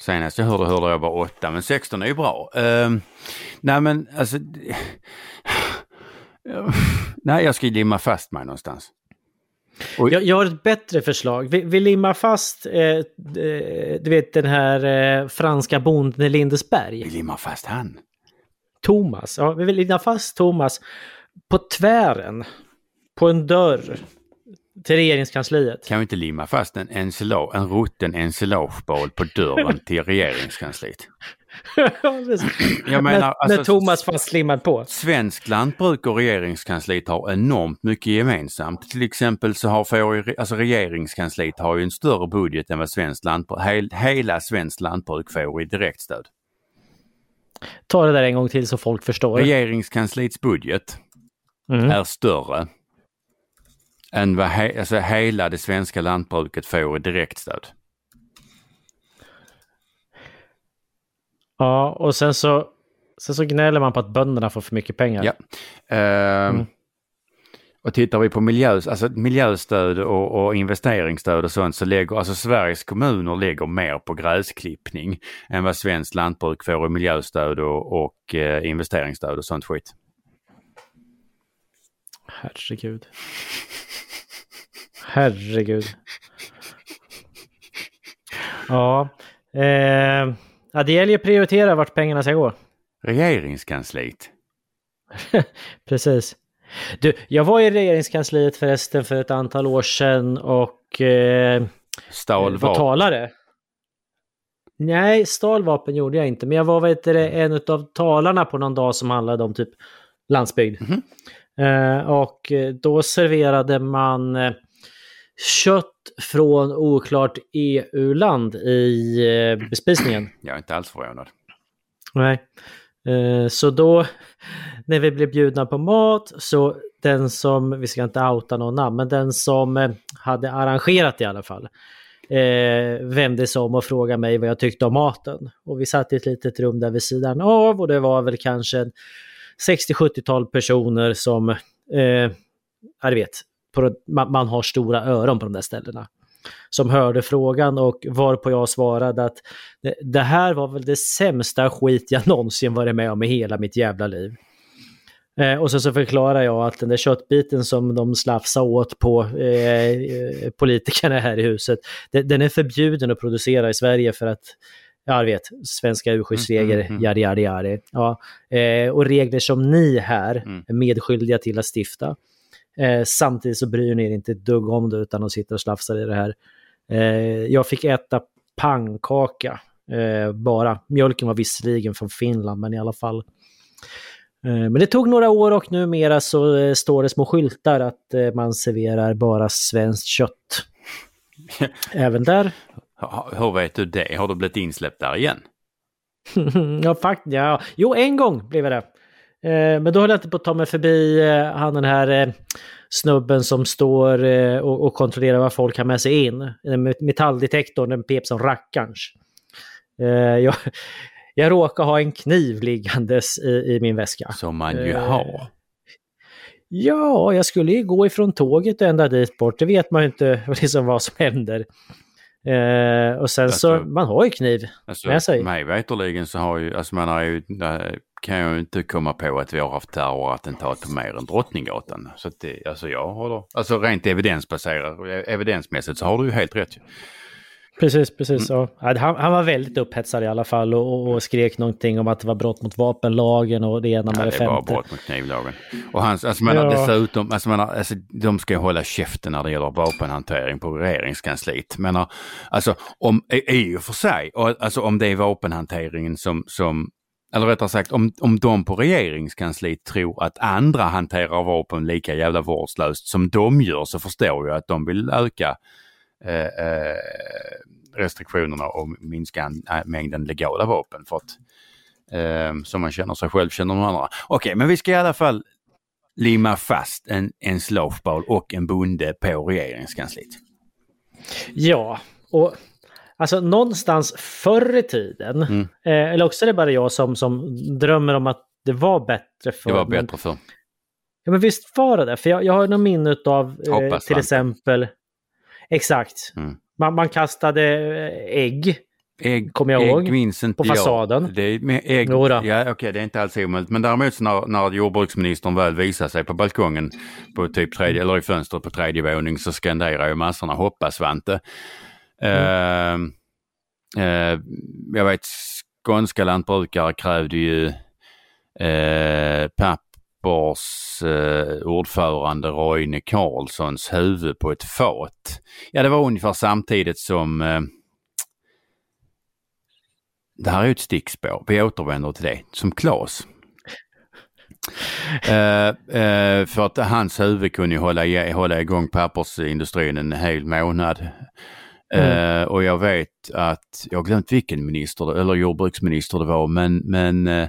Senast jag hörde hörde jag bara åtta, men 16 är ju bra. Ehm, nej men alltså... nej, jag ska limma fast mig någonstans. Och, Jag, jag har ett bättre förslag. Vi, vi limmar fast, eh, eh, du vet den här eh, franska bonden i vi Lindesberg. limmar fast han. Thomas. Ja, vi vill limma fast Thomas på tvären. På en dörr. Till regeringskansliet. Kan vi inte limma fast en, ensilage, en rutten ensilagebal på dörren till regeringskansliet? Menar, när, alltså- när Thomas fastlimmad på. Svenskt lantbruk och regeringskansliet har enormt mycket gemensamt. Till exempel så har får, alltså regeringskansliet har ju en större budget än vad svenskt lantbruk, hel, hela svenskt lantbruk får i direktstöd. Ta det där en gång till så folk förstår. Regeringskansliets budget Mm. är större än vad he, alltså hela det svenska lantbruket får i direktstöd. Ja, och sen så, sen så gnäller man på att bönderna får för mycket pengar. Ja. Ehm, Mm. Och tittar vi på miljö, alltså miljöstöd och, och investeringsstöd och sånt så lägger alltså Sveriges kommuner lägger mer på gräsklippning än vad svenskt lantbruk får i miljöstöd och, och eh, investeringsstöd och sånt skit. Herregud. Herregud. Ja. Eh, ja, det gäller ju att prioritera vart pengarna ska gå. Regeringskansliet. Precis. Du, jag var i regeringskansliet förresten för ett antal år sedan och eh, Stal var talare. Nej, stal vapen gjorde jag inte, men jag var vet du, en av talarna på någon dag som handlade om typ landsbygd. Mhm. Eh, och då serverade man eh, kött från oklart EU-land i eh, bespisningen. Jag är inte alls förvånad. Nej. Eh, Så då, när vi blev bjudna på mat, så den som, vi ska inte outa någon namn, men den som eh, hade arrangerat i alla fall, eh, vände sig om och frågade mig vad jag tyckte om maten. Och vi satt i ett litet rum där vid sidan av och det var väl kanske en 60-70-tal personer som eh, ja, du vet, på, man, man har stora öron på de där ställena som hörde frågan och varpå jag svarade att det, här var väl det sämsta skit jag någonsin varit med om i hela mitt jävla liv. Eh, och så, så förklarar jag att den där köttbiten som de slafsar åt på eh, politikerna här i huset, det, den är förbjuden att producera i Sverige för att Ja, vet, svenska djurskyddsregler, mm, mm, yadi, yadi, yadi. Ja, eh, och regler som ni här mm. är medskyldiga till att stifta. Eh, samtidigt så bryr ni er inte ett dugg om det utan de sitter och slafsar i det här. Eh, jag fick äta pannkaka eh, bara. Mjölken var visserligen från Finland men i alla fall. Eh, men det tog några år och numera så eh, står det små skyltar att man serverar bara svenskt kött. Även där. Hur vet du det? Har du blivit insläppt där igen? ja, faktiskt. Ja. Jo, en gång blev jag det. Eh, men då höll jag inte på att ta mig förbi eh, han den här eh, snubben som står och, och, kontrollerar vad folk har med sig in. Metalldetektorn, den pep som rackarns. Jag, jag råkar ha en kniv liggandes i, i min väska. Som man ju har. Ja, jag skulle ju gå ifrån tåget ända dit bort. Det vet man ju inte liksom vad som händer. Eh, och sen alltså, så, man har ju kniv alltså, med sig. Mig veterligen så har ju, alltså man har ju, kan jag ju inte komma på att vi har haft terrorattentat på mer än Drottninggatan. Så att det, alltså jag håller, alltså rent evidensbaserat, evidensmässigt så har du ju helt rätt. Precis, precis. Mm. Ja. Han, han, var väldigt upphetsad i alla fall och, och, skrek någonting om att det var brott mot vapenlagen och det ena med ja, det femte. det var brott mot knivlagen. Och hans, alltså menar, ja. dessutom, alltså menar, alltså, de ska ju hålla käften när det gäller vapenhantering på regeringskansliet. Men alltså om, i och för sig, alltså om det är vapenhanteringen som, som eller rättare sagt om, om de på regeringskansliet tror att andra hanterar vapen lika jävla vårdslöst som de gör så förstår jag att de vill öka restriktionerna och minska äh, mängden legala vapen för att eh, som man känner sig själv känner de andra. Okej, okay, men vi ska i alla fall limma fast en, en slowball och en bonde på regeringskansliet. Ja, och alltså någonstans förr i tiden, mm. eh, eller också är det bara jag som, som drömmer om att det var bättre förr. Det var bättre förr. Ja men visst var det det, för jag, jag har något minne av eh, till exempel, exakt, mm. Man, man kastade eh, ägg. Ägg, kommer jag ägg ihåg. minns inte på fasaden. Jag. Det är med ägg, ja, okej, okay, det är inte alls omöjligt. Men däremot när, när jordbruksministern väl visar sig på balkongen på typ tredje, eller i fönstret på tredje våning så skanderar ju massorna hoppa Svante. Mm. Uh, uh, jag vet skånska lantbrukare krävde ju uh, papp Pappers eh, ordförande Roine Carlssons huvud på ett fat. Ja, det var ungefär samtidigt som eh, det här är ett stickspår, vi återvänder till det, som Klas. Uh, uh, för att hans huvud kunde ju hålla, hålla igång pappersindustrin en hel månad. Mm. Uh, och jag vet att, jag har glömt vilken minister eller jordbruksminister det var, men, men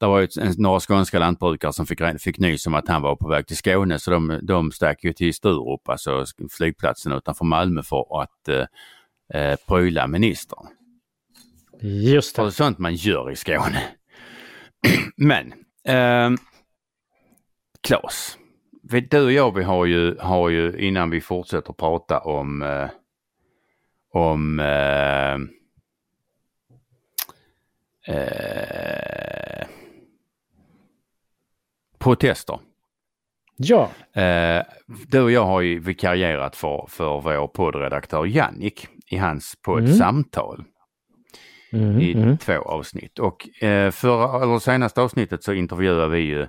det var ju några skånska lantbrukare som fick, fick nys om att han var på väg till Skåne så de, de stack ju till Sturup, alltså flygplatsen utanför Malmö för att eh, eh pryla ministern. Just det. är sånt man gör i Skåne. Men, eh, Klas, du och jag vi har ju, har ju innan vi fortsätter prata om, eh, om eh, eh, protester. Ja. Eh, du och jag har ju vikarierat för, för vår poddredaktör Jannik i hans poddsamtal. Mm. Mm, i mm. två avsnitt. Och eh, för, eller senaste avsnittet så intervjuade vi ju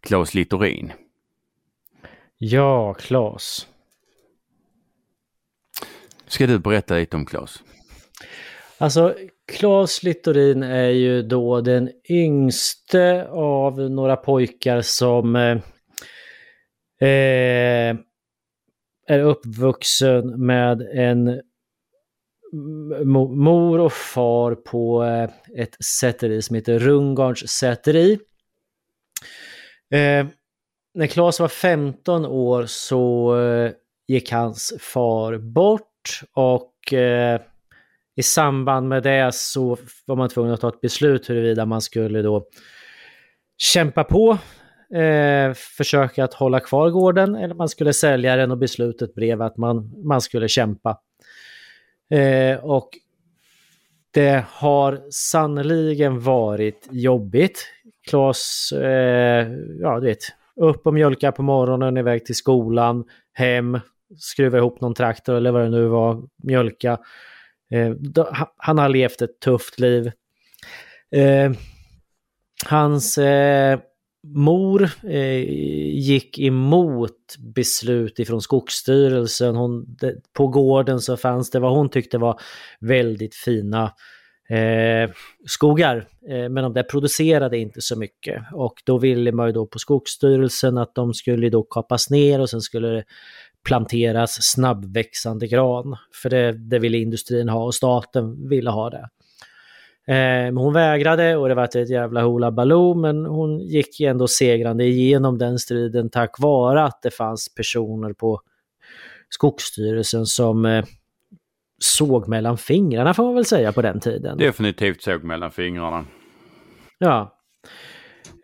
Claes Littorin. Ja, Claes. Ska du berätta lite om Claes? Alltså, Claes Littorin är ju då den yngste av några pojkar som eh, eh är uppvuxen med en mor och far på eh, ett säteri som heter Rungarns säteri. Eh, när Claes var 15 år så eh, gick hans far bort och eh, i samband med det så var man tvungen att ta ett beslut huruvida man skulle då kämpa på eh, försöka att hålla kvar gården eller man skulle sälja den och beslutet blev att man, man skulle kämpa. Eh, och det har sannoliken varit jobbigt. Klas, eh, ja du vet, upp och mjölka på morgonen, iväg till skolan, hem, skruva ihop någon traktor eller vad det nu var, mjölka. Eh, då, han har levt ett tufft liv. Eh, hans eh, mor eh, gick emot beslut ifrån Skogsstyrelsen. Hon, på gården så fanns det vad hon tyckte var väldigt fina eh, skogar. Eh, men de där producerade inte så mycket. Och då ville man ju då på Skogsstyrelsen att de skulle då kapas ner och sen skulle det planteras snabbväxande gran. För det, det ville industrin ha och staten ville ha det. Eh, hon vägrade och det var ett jävla hula baloo men hon gick ändå segrande igenom den striden tack vare att det fanns personer på Skogsstyrelsen som eh, såg mellan fingrarna får man väl säga på den tiden. Definitivt såg mellan fingrarna. Ja.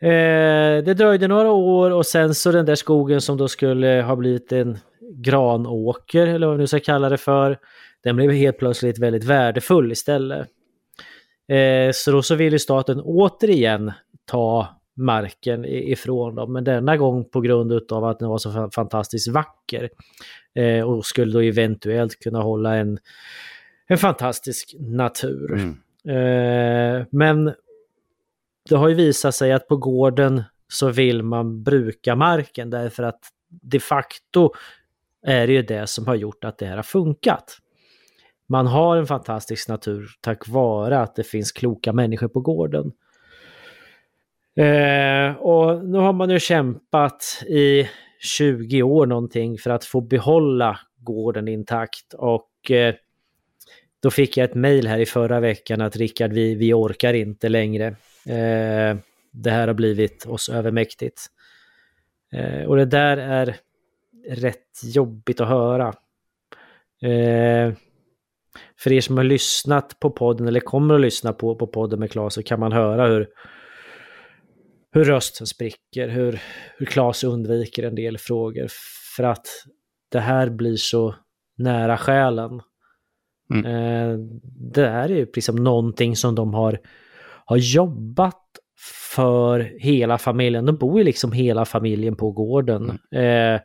Eh, det dröjde några år och sen så den där skogen som då skulle ha blivit en granåker eller vad vi nu ska kalla det för. Den blev helt plötsligt väldigt värdefull istället. Eh, så då så ville staten återigen ta marken ifrån dem, men denna gång på grund av att den var så fantastiskt vacker. Eh, och skulle då eventuellt kunna hålla en, en fantastisk natur. Mm. Eh, men det har ju visat sig att på gården så vill man bruka marken därför att de facto är det ju det som har gjort att det här har funkat man har en fantastisk natur tack vare att det finns kloka människor på gården. Eh, och nu har man ju kämpat i 20 år någonting för att få behålla gården intakt och eh, då fick jag ett mejl här i förra veckan att Rickard, vi, vi orkar inte längre. Eh, det här har blivit oss övermäktigt. Eh, och det där är rätt jobbigt att höra. Eh, för er som har lyssnat på podden eller kommer att lyssna på, på podden med Claes så kan man höra hur, hur rösten spricker, hur, hur Claes undviker en del frågor. För att det här blir så nära själen. Mm. Eh, det här är ju liksom någonting som de har, har jobbat för hela familjen. De bor ju liksom hela familjen på gården. Mm. Eh,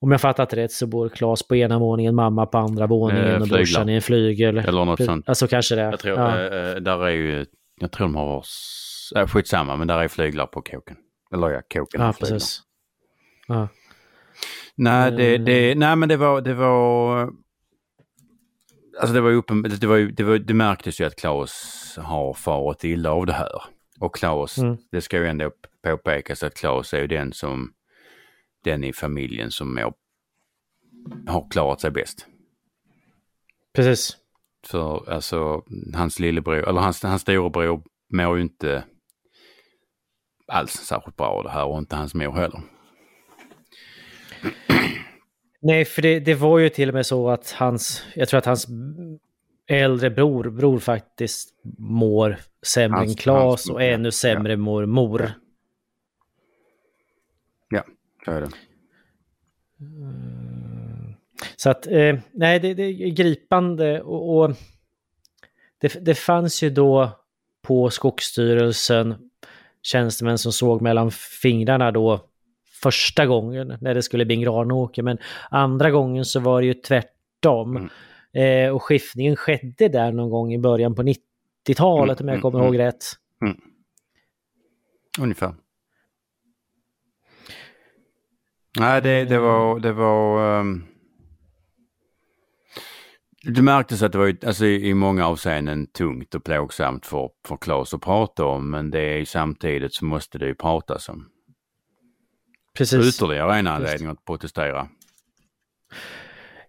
om jag fattat rätt så bor Klas på ena våningen, mamma på andra våningen eh, och brorsan i en flygel. Eller något sånt. Alltså kanske det. Jag tror, ja. äh, där är ju, jag tror de har, äh, skitsamma, men där är flyglar på kåken. Eller ja, kåken Ja, precis. Ja. Nej, det, det, nej, men det var, det var, alltså det var uppen, det, var, det, var, det märktes ju att Klaus har farit illa av det här. Och Klaus, mm. det ska ju ändå påpekas att Klaus är ju den som den i familjen som mår, har klarat sig bäst. Precis. För alltså hans lillebror, eller hans, hans storebror mår ju inte alls särskilt bra det här och inte hans mor heller. Nej, för det, det var ju till och med så att hans, jag tror att hans äldre bror, bror faktiskt mår sämre hans, än Klas och ännu sämre ja. mår mor. Så är det. Så att, eh, nej, det, det, är gripande och, och det, det fanns ju då på Skogsstyrelsen tjänstemän som såg mellan fingrarna då första gången när det skulle bli en granåker. Men andra gången så var det ju tvärtom. Mm. Eh, och skiftningen skedde där någon gång i början på 90-talet mm, om jag kommer mm, ihåg mm. rätt. Mm. Ungefär. Nej, det, det var... Det var um... Det märktes att det var alltså, i många avseenden tungt och plågsamt för, för Claes att prata om men det är samtidigt så måste det ju pratas om. Precis. Ytterligare en anledning att protestera.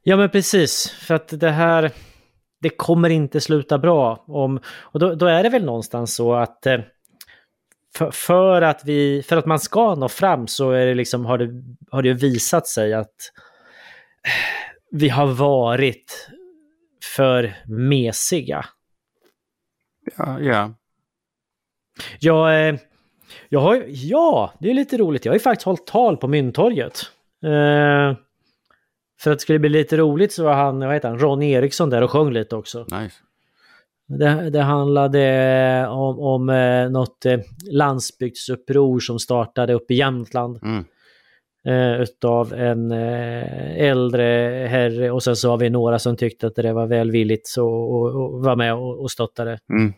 Ja men precis, för att det här, det kommer inte sluta bra. Om, och då, då är det väl någonstans så att eh, för, för, att vi, för att man ska nå fram så är det liksom, har, det, har det visat sig att vi har varit för mesiga. Ja, ja. Jag, eh, Jag har, ja, det är lite roligt. Jag har ju faktiskt hållit tal på Mynttorget. Eh, för att det skulle bli lite roligt så var han, vad heter han, Ron Eriksson där och sjöng lite också. Nice. Det, det handlade om, om eh, något eh, landsbygdsuppror som startade upp i Jämtland. Mm. Eh, utav en eh, äldre herre och sen så har vi några som tyckte att det var välvilligt så, och, och var med och, och stöttade. Mm.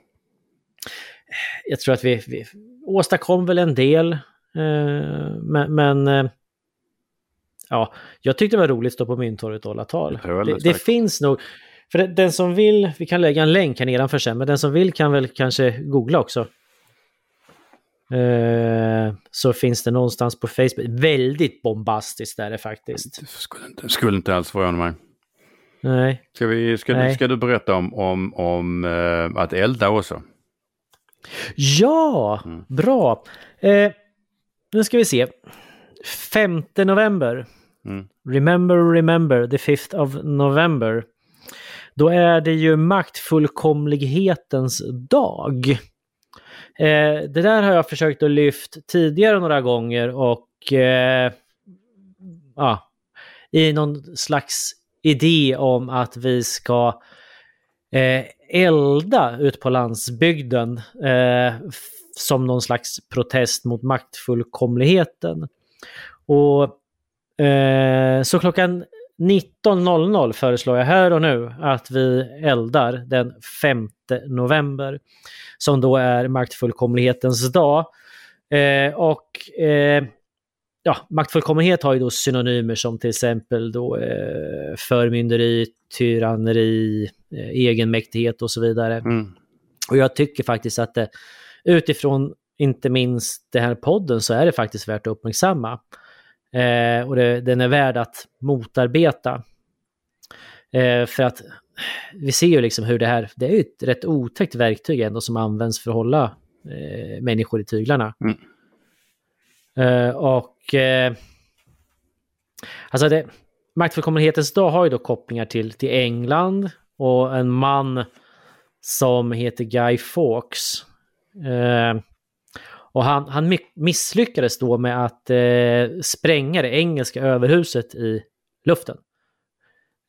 Jag tror att vi, vi åstadkom väl en del. Eh, men men eh, ja, jag tyckte det var roligt att stå på Mynttorget och hålla tal. Det Det, det finns nog, för den som vill, vi kan lägga en länk här nedanför sen, men den som vill kan väl kanske googla också. Eh, så finns det någonstans på Facebook. Väldigt bombastiskt är det faktiskt. Det skulle inte, skulle inte alls förvåna mig. Nej. Ska, vi, ska, du, Nej. ska du berätta om, om, om eh, att elda också? Ja, Mm. bra. Eh, nu ska vi se. 5 november. Mm. Remember, remember, the 5th of November. Då är det ju maktfullkomlighetens dag. Eh, det där har jag försökt att lyft tidigare några gånger och eh, ja, i någon slags idé om att vi ska eh, elda ut på landsbygden eh, som någon slags protest mot maktfullkomligheten. Och eh, så klockan 19.00 föreslår jag här och nu att vi eldar den 5 november som då är maktfullkomlighetens dag. Eh, och eh, ja, maktfullkomlighet har ju då synonymer som till exempel då eh, förmynderi, tyranneri, eh, egenmäktighet och så vidare. Mm. Och jag tycker faktiskt att det, utifrån inte minst den här podden så är det faktiskt värt att uppmärksamma. Eh, och det, den är värd att motarbeta. Eh, för att vi ser ju liksom hur det här, det är ju ett rätt otäckt verktyg ändå som används för att hålla eh, människor i tyglarna. Mm. Eh, och eh, alltså det, maktfullkomlighetens dag har ju då kopplingar till, till England och en man som heter Guy Fawkes. Och han, han misslyckades då med att eh, spränga det engelska överhuset i luften.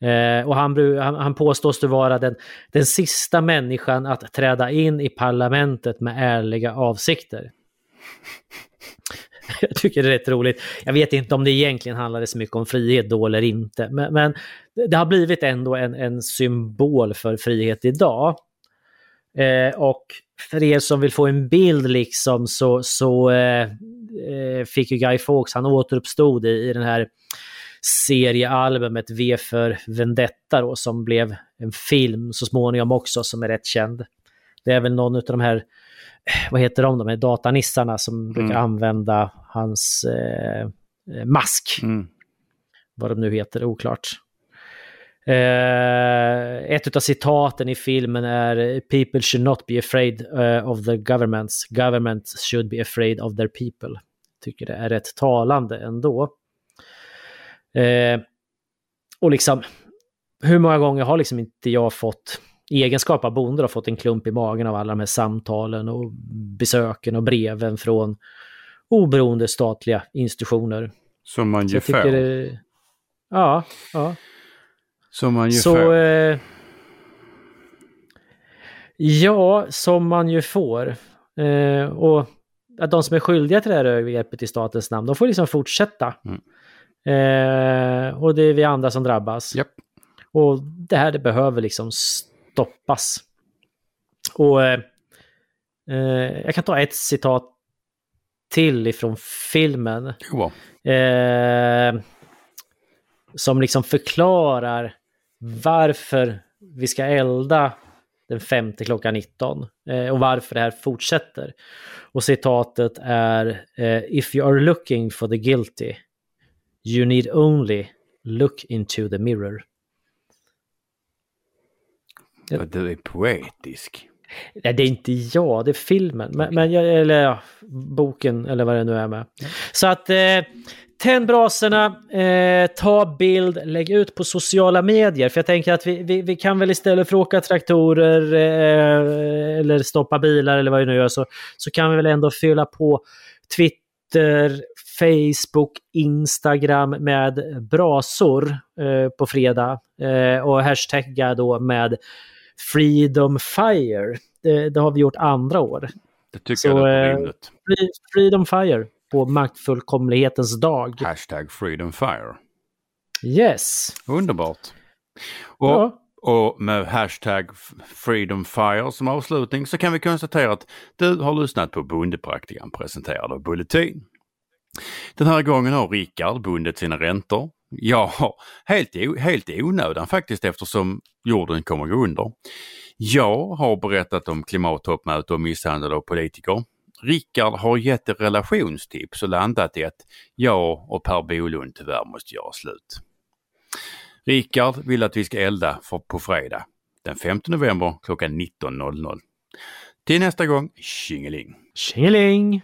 Eh, och han, han, han påstås det vara den, den sista människan att träda in i parlamentet med ärliga avsikter. Jag tycker det är rätt roligt. Jag vet inte om det egentligen handlade så mycket om frihet då eller inte, men, men det har blivit ändå en, en symbol för frihet idag. Eh, och för er som vill få en bild liksom så, så eh, eh, fick ju Guy Fawkes, han återuppstod i, i den här seriealbumet V för Vendetta då, som blev en film så småningom också som är rätt känd. Det är väl någon av de här, eh, vad heter de, de här datanissarna som brukar Mm. använda hans eh, mask Mm. vad de nu heter, oklart. Eh, ett av citaten i filmen är “People should not be afraid eh, of the governments. Governments should be afraid of their people”. Tycker det är rätt talande ändå. Eh, och liksom, hur många gånger har liksom inte jag fått, i egenskap av bonde, har fått en klump i magen av alla de här samtalen och besöken och breven från oberoende statliga institutioner. Som man ju får. Ja, ja. Som man ju Så... får. Eh, ja, som man ju får. Eh, och att de som är skyldiga till det här övergreppet i statens namn, de får liksom fortsätta. Mm. Eh, och det är vi andra som drabbas. Japp. Och det här det behöver liksom stoppas. Och eh, eh, jag kan ta ett citat till ifrån filmen. Jo, Eh, som liksom förklarar varför vi ska elda den femte klockan 19 eh, och varför det här fortsätter. Och citatet är eh, If you are looking for the guilty you need only look into the mirror. Ja. Du är poetisk. Nej, det är inte jag, det är filmen. Men, men jag, eller ja, boken eller vad det nu är med. Så att eh, Tänd brasorna, eh, ta bild, lägg ut på sociala medier. För jag tänker att vi, vi, vi kan väl istället för att åka traktorer eh, eller stoppa bilar eller vad vi nu gör så, så kan vi väl ändå fylla på Twitter, Facebook, Instagram med brasor eh, på fredag. Eh, och hashtagga då med Freedom Fire. Det, det, har vi gjort andra år. Det tycker så, jag är rimligt. Freedom Fire på maktfullkomlighetens dag. Hashtag Freedom Fire. Yes. Underbart. Och, ja. och med hashtag Freedom Fire som avslutning så kan vi konstatera att du har lyssnat på Bondepraktikan presenterad av Bulletin. Den här gången har Rickard bundit sina räntor. Ja, helt, helt i onödan faktiskt eftersom jorden kommer gå under. Jag har berättat om klimattoppmöte och misshandel av politiker. Rickard har gett relationstips och landat i att jag och Per Bolund tyvärr måste göra slut. Rickard vill att vi ska elda för, på fredag den 5 november klockan 19.00. Till nästa gång, tjingeling! Tjingeling!